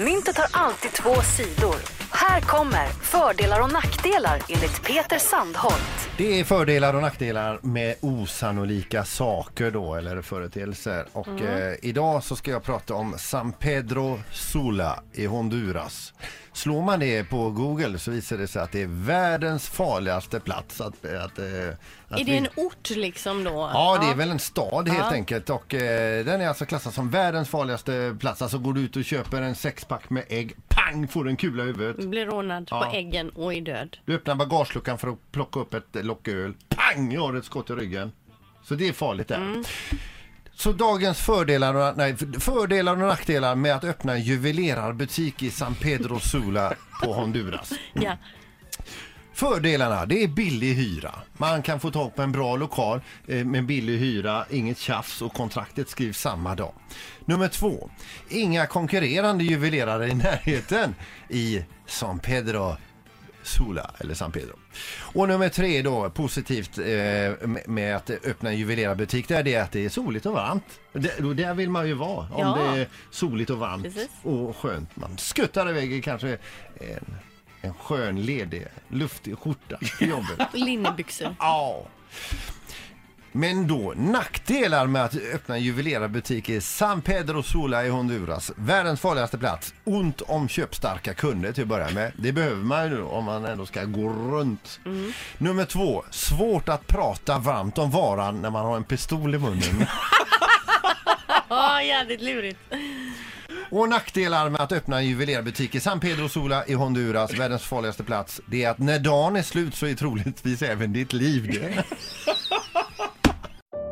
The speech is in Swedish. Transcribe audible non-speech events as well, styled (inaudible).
Myntet har alltid två sidor. Här kommer fördelar och nackdelar enligt Peter Sandholt. Det är fördelar och nackdelar med osannolika saker då, eller företeelser. Och eh, idag så ska jag prata om San Pedro Sula i Honduras. Slår man det på Google så visar det sig att det är världens farligaste plats att... att, eh, att Är det en ort liksom då? Ja, det är väl en stad helt Ja. enkelt och eh, den är alltså klassad som världens farligaste plats. Alltså går du ut och köper en sexpack med ägg, pang får du en kula i huvudet. Blir rånad Ja. på äggen och är död. Du öppnar bagageluckan för att plocka upp ett lock öl. Pang! Har ett skott i ryggen. Så det är farligt där. Så dagens fördelar och, nej, fördelar och nackdelar med att öppna en juvelerarbutik i San Pedro Sula på Honduras. (laughs) Ja. Fördelarna, det är billig hyra. Man kan få tag på en bra lokal eh, med billig hyra, inget tjafs och kontraktet skrivs samma dag. Nummer två, inga konkurrerande juvelerare i närheten i San Pedro Sula eller San Pedro. Och nummer tre då, positivt eh, med- att öppna en juvelerarbutik, det är det att det är soligt och varmt. Det, och där vill man ju vara, om Ja. det är soligt och varmt Precis. och skönt. Man skuttar iväg i kanske en, en skön, ledig, luftig skjorta till jobbet. (laughs) Linnebyxor. Ja. Men då nackdelar med att öppna en juvelerarbutik i San Pedro Sula i Honduras. Världens farligaste plats. Ont om köpstarka kunder till att börja med. Det behöver man ju om man ändå ska gå runt. Nummer två. Svårt att prata varmt om varan när man har en pistol i munnen. (laughs) Ja, jävligt lurigt. Och nackdelar med att öppna en juvelerarbutik i San Pedro Sula i Honduras, världens farligaste plats, det är att när dagen är slut så är troligtvis även ditt liv det. (laughs)